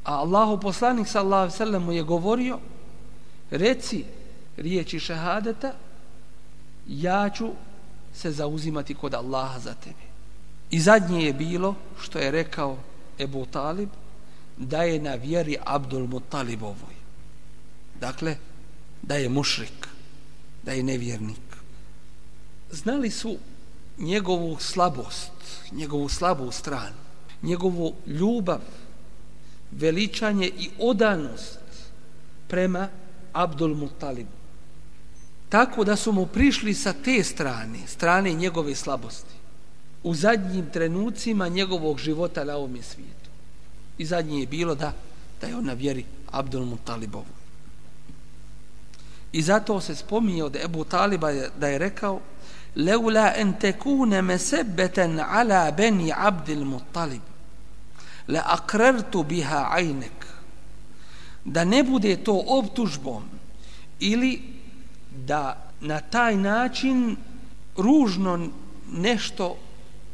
A Allahu poslanik sallallahu sallam mu je govorio reci riječi šehadeta ja ću se zauzimati kod Allaha za tebe. I zadnje je bilo što je rekao Ebu Talib da je na vjeri Abdul Mutalibovoj dakle da je mušrik da je nevjernik znali su njegovu slabost njegovu slabu stranu njegovu ljubav veličanje i odanost prema Abdul Mutalibu. Tako da su mu prišli sa te strane, strane njegove slabosti, u zadnjim trenucima njegovog života na ovom svijetu. I zadnje je bilo da, da je on na vjeri Abdul Mutalibovu. I zato se spominje od Ebu Taliba da je rekao Leula en tekune mesebeten ala beni Abdul Mutalib le akrertu biha ajnek da ne bude to optužbom ili da na taj način ružno nešto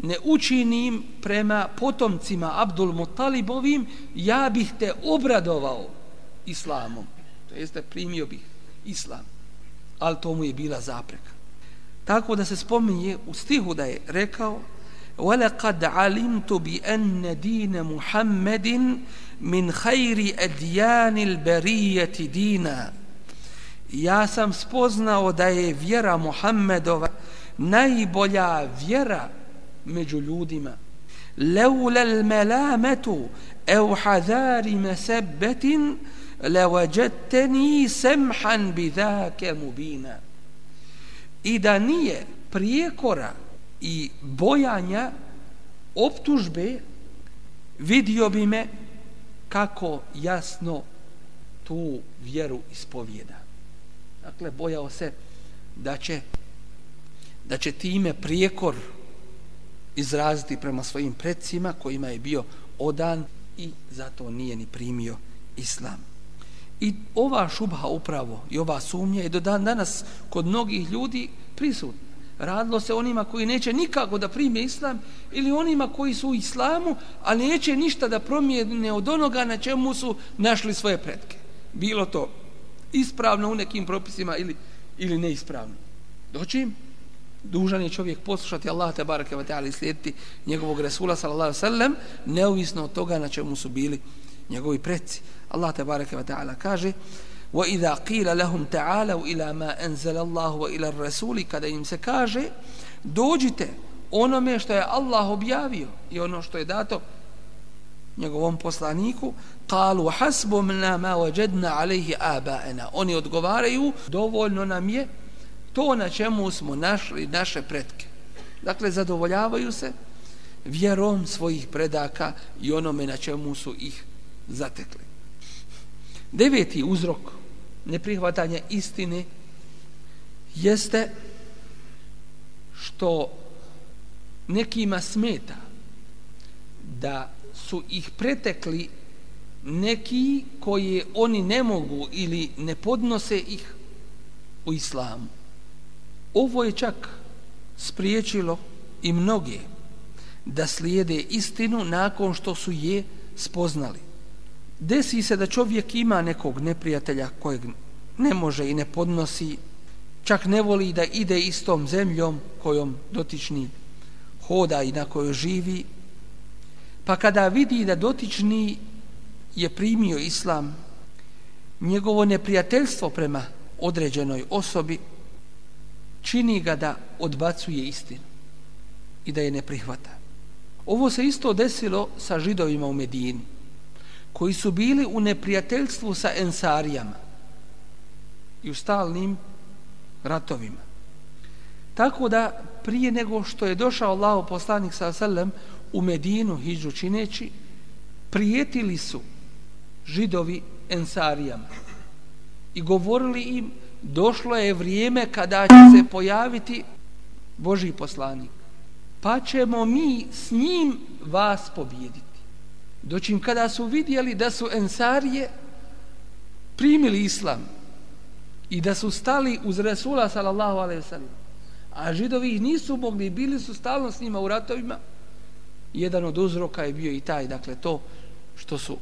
ne učinim prema potomcima Abdul Mutalibovim, ja bih te obradovao islamom. To jeste, primio bih islam. Ali to mu je bila zapreka. Tako da se spominje u stihu da je rekao وَلَقَدْ عَلِمْتُ بِأَنَّ دِينَ مُحَمَّدٍ مِنْ خَيْرِ أَدْيَانِ الْبَرِيَّةِ دِينًا Ja sam spoznao da je vjera Muhammedova najbolja vjera među ljudima. Leula al malamatu au hazar masabat la wajadtani samhan bidhaka mubina. I da nije prijekora i bojanja optužbe vidio bi me kako jasno tu vjeru ispovjeda dakle bojao se da će da će time prijekor izraziti prema svojim predsima kojima je bio odan i zato nije ni primio islam. I ova šubha upravo i ova sumnja je do dan danas kod mnogih ljudi prisutna. Radilo se onima koji neće nikako da prime islam ili onima koji su u islamu, a neće ništa da promijene od onoga na čemu su našli svoje predke. Bilo to ispravno u nekim propisima ili, ili neispravno. Doći im, dužan je čovjek poslušati Allah te bareke ve ta'ala i slijediti njegovog Resula sallallahu alejhi ve sellem neovisno od toga na čemu su bili njegovi preci. Allah te bareke ve taala kaže: "Wa idha qila lahum ta'alu ila ma anzala Allah wa ila ar-rasul" kada im se kaže: "Dođite onome što je Allah objavio i ono što je dato njegovom poslaniku qalu hasbuna ma wajadna alayhi aba'ana oni odgovaraju dovoljno nam je to na čemu smo našli naše pretke dakle zadovoljavaju se vjerom svojih predaka i onome na čemu su ih zatekli Deveti uzrok neprihvatanja istine jeste što nekima smeta da su ih pretekli neki koji oni ne mogu ili ne podnose ih u islamu. Ovo je čak spriječilo i mnoge da slijede istinu nakon što su je spoznali. Desi se da čovjek ima nekog neprijatelja kojeg ne može i ne podnosi, čak ne voli da ide istom zemljom kojom dotični hoda i na kojoj živi, pa kada vidi da dotični je primio islam, njegovo neprijateljstvo prema određenoj osobi čini ga da odbacuje istinu i da je ne prihvata. Ovo se isto desilo sa židovima u Medini koji su bili u neprijateljstvu sa ensarijama i u stalnim ratovima. Tako da prije nego što je došao Allaho poslanik sa selem u Medinu hiđu čineći, prijetili su židovi ensarijama i govorili im došlo je vrijeme kada će se pojaviti Boži poslanik pa ćemo mi s njim vas pobijediti. Doćim kada su vidjeli da su ensarije primili islam i da su stali uz Resula sallallahu alaihi sallam, a židovi ih nisu mogli, bili su stalno s njima u ratovima, jedan od uzroka je bio i taj, dakle to što su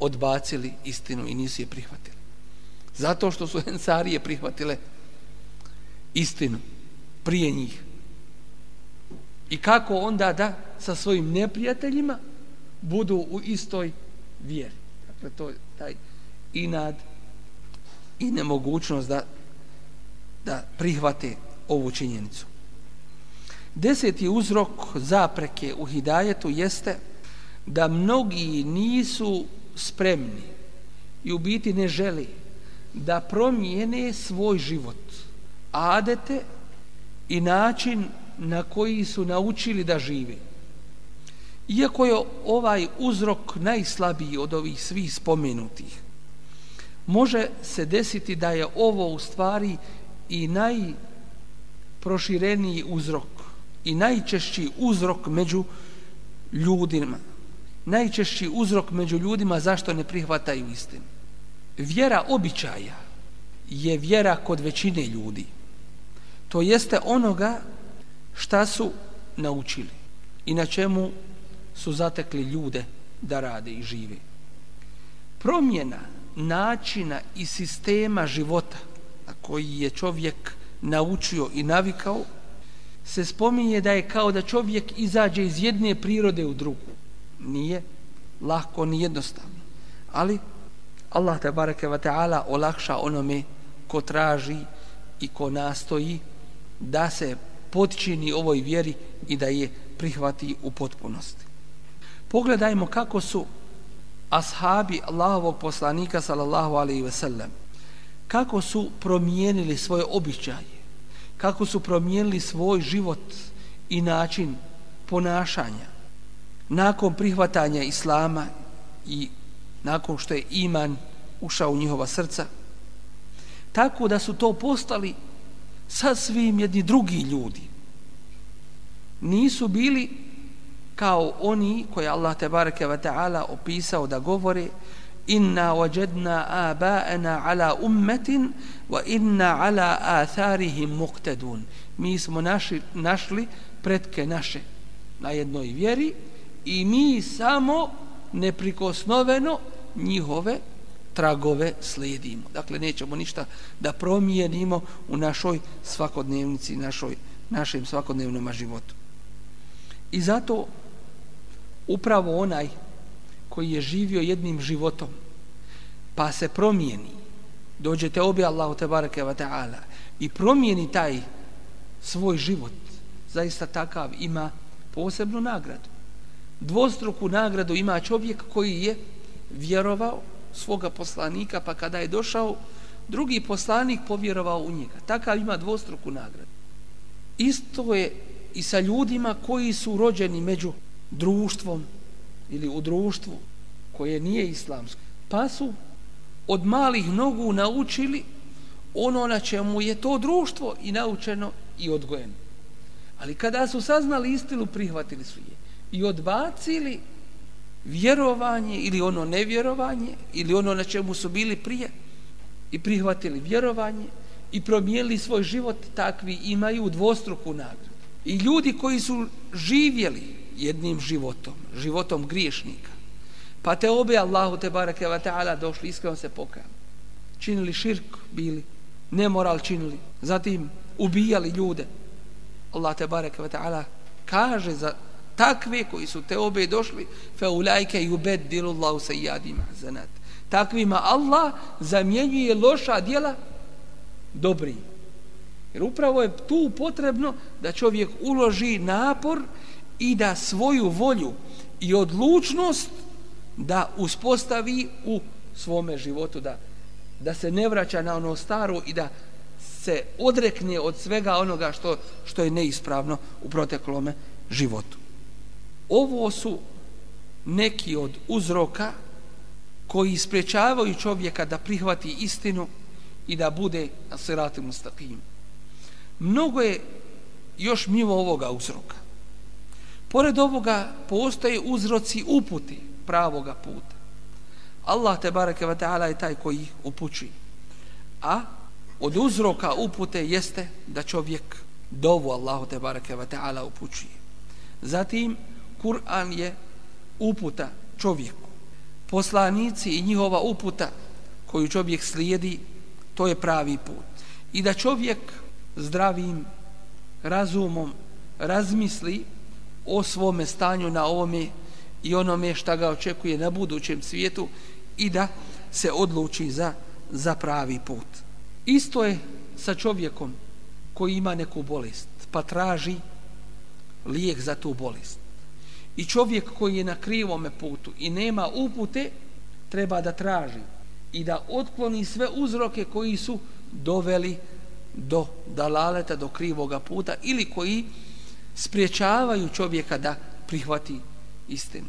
odbacili istinu i nisu je prihvatili. Zato što su ensarije prihvatile istinu prije njih. I kako onda da sa svojim neprijateljima budu u istoj vjeri. Dakle, to je taj inad i nemogućnost da, da prihvate ovu činjenicu. Deseti uzrok zapreke u hidajetu jeste da mnogi nisu spremni i u biti ne želi da promijene svoj život, adete i način na koji su naučili da žive. Iako je ovaj uzrok najslabiji od ovih svih spomenutih, može se desiti da je ovo u stvari i najprošireniji uzrok i najčešći uzrok među ljudima. Najčešći uzrok među ljudima zašto ne prihvataju istinu. Vjera običaja je vjera kod većine ljudi. To jeste onoga šta su naučili i na čemu su zatekli ljude da rade i žive. Promjena načina i sistema života na koji je čovjek naučio i navikao se spominje da je kao da čovjek izađe iz jedne prirode u drugu. Nije lahko ni jednostavno. Ali Allah te bareke ve taala olakša onome ko traži i ko nastoji da se potčini ovoj vjeri i da je prihvati u potpunosti. Pogledajmo kako su ashabi Allahovog poslanika sallallahu alaihi ve sellem kako su promijenili svoje običaje kako su promijenili svoj život i način ponašanja nakon prihvatanja islama i nakon što je iman ušao u njihova srca. Tako da su to postali sasvim jedni drugi ljudi. Nisu bili kao oni koje Allah te bareke ve taala opisao da govore inna wajadna abaana ala ummatin wa inna ala atharihim muqtadun. Mi smo naši, našli pretke naše na jednoj vjeri i mi samo neprikosnoveno njihove tragove slijedimo. Dakle, nećemo ništa da promijenimo u našoj svakodnevnici, našoj, našem svakodnevnom životu. I zato upravo onaj koji je živio jednim životom pa se promijeni dođe te obi Allahu te barake wa ta'ala i promijeni taj svoj život zaista takav ima posebnu nagradu dvostruku nagradu ima čovjek koji je vjerovao svoga poslanika pa kada je došao drugi poslanik povjerovao u njega. Takav ima dvostruku nagradu. Isto je i sa ljudima koji su rođeni među društvom ili u društvu koje nije islamsko pa su od malih nogu naučili ono na čemu je to društvo i naučeno i odgojeno. Ali kada su saznali istinu prihvatili su je i odbacili vjerovanje ili ono nevjerovanje ili ono na čemu su bili prije i prihvatili vjerovanje i promijenili svoj život takvi imaju dvostruku nagradu i ljudi koji su živjeli jednim životom, životom griješnika. Pa te obe Allahu te barake wa ta'ala došli, iskreno se pokajali. Činili širk, bili, nemoral činili, zatim ubijali ljude. Allah te barake wa ta'ala kaže za takve koji su te obe došli, fe ulajke yubeddilu Allahu sejadima zanat. Takvima Allah zamjenjuje loša djela dobri. Jer upravo je tu potrebno da čovjek uloži napor i da svoju volju i odlučnost da uspostavi u svome životu da, da se ne vraća na ono staro i da se odrekne od svega onoga što, što je neispravno u proteklome životu. Ovo su neki od uzroka koji isprečavaju čovjeka da prihvati istinu i da bude na siratim stakim. Mnogo je još mimo ovoga uzroka. Pored ovoga postoje uzroci uputi pravoga puta. Allah te bareke ve taala je taj koji upućuje. A od uzroka upute jeste da čovjek dovu Allahu te bareke ve taala upućuje. Zatim Kur'an je uputa čovjeku. Poslanici i njihova uputa koju čovjek slijedi, to je pravi put. I da čovjek zdravim razumom razmisli o svome stanju na ovome i onome šta ga očekuje na budućem svijetu i da se odluči za, za pravi put. Isto je sa čovjekom koji ima neku bolest, pa traži lijek za tu bolest. I čovjek koji je na krivome putu i nema upute, treba da traži i da otkloni sve uzroke koji su doveli do dalaleta, do krivoga puta ili koji spriječavaju čovjeka da prihvati istinu.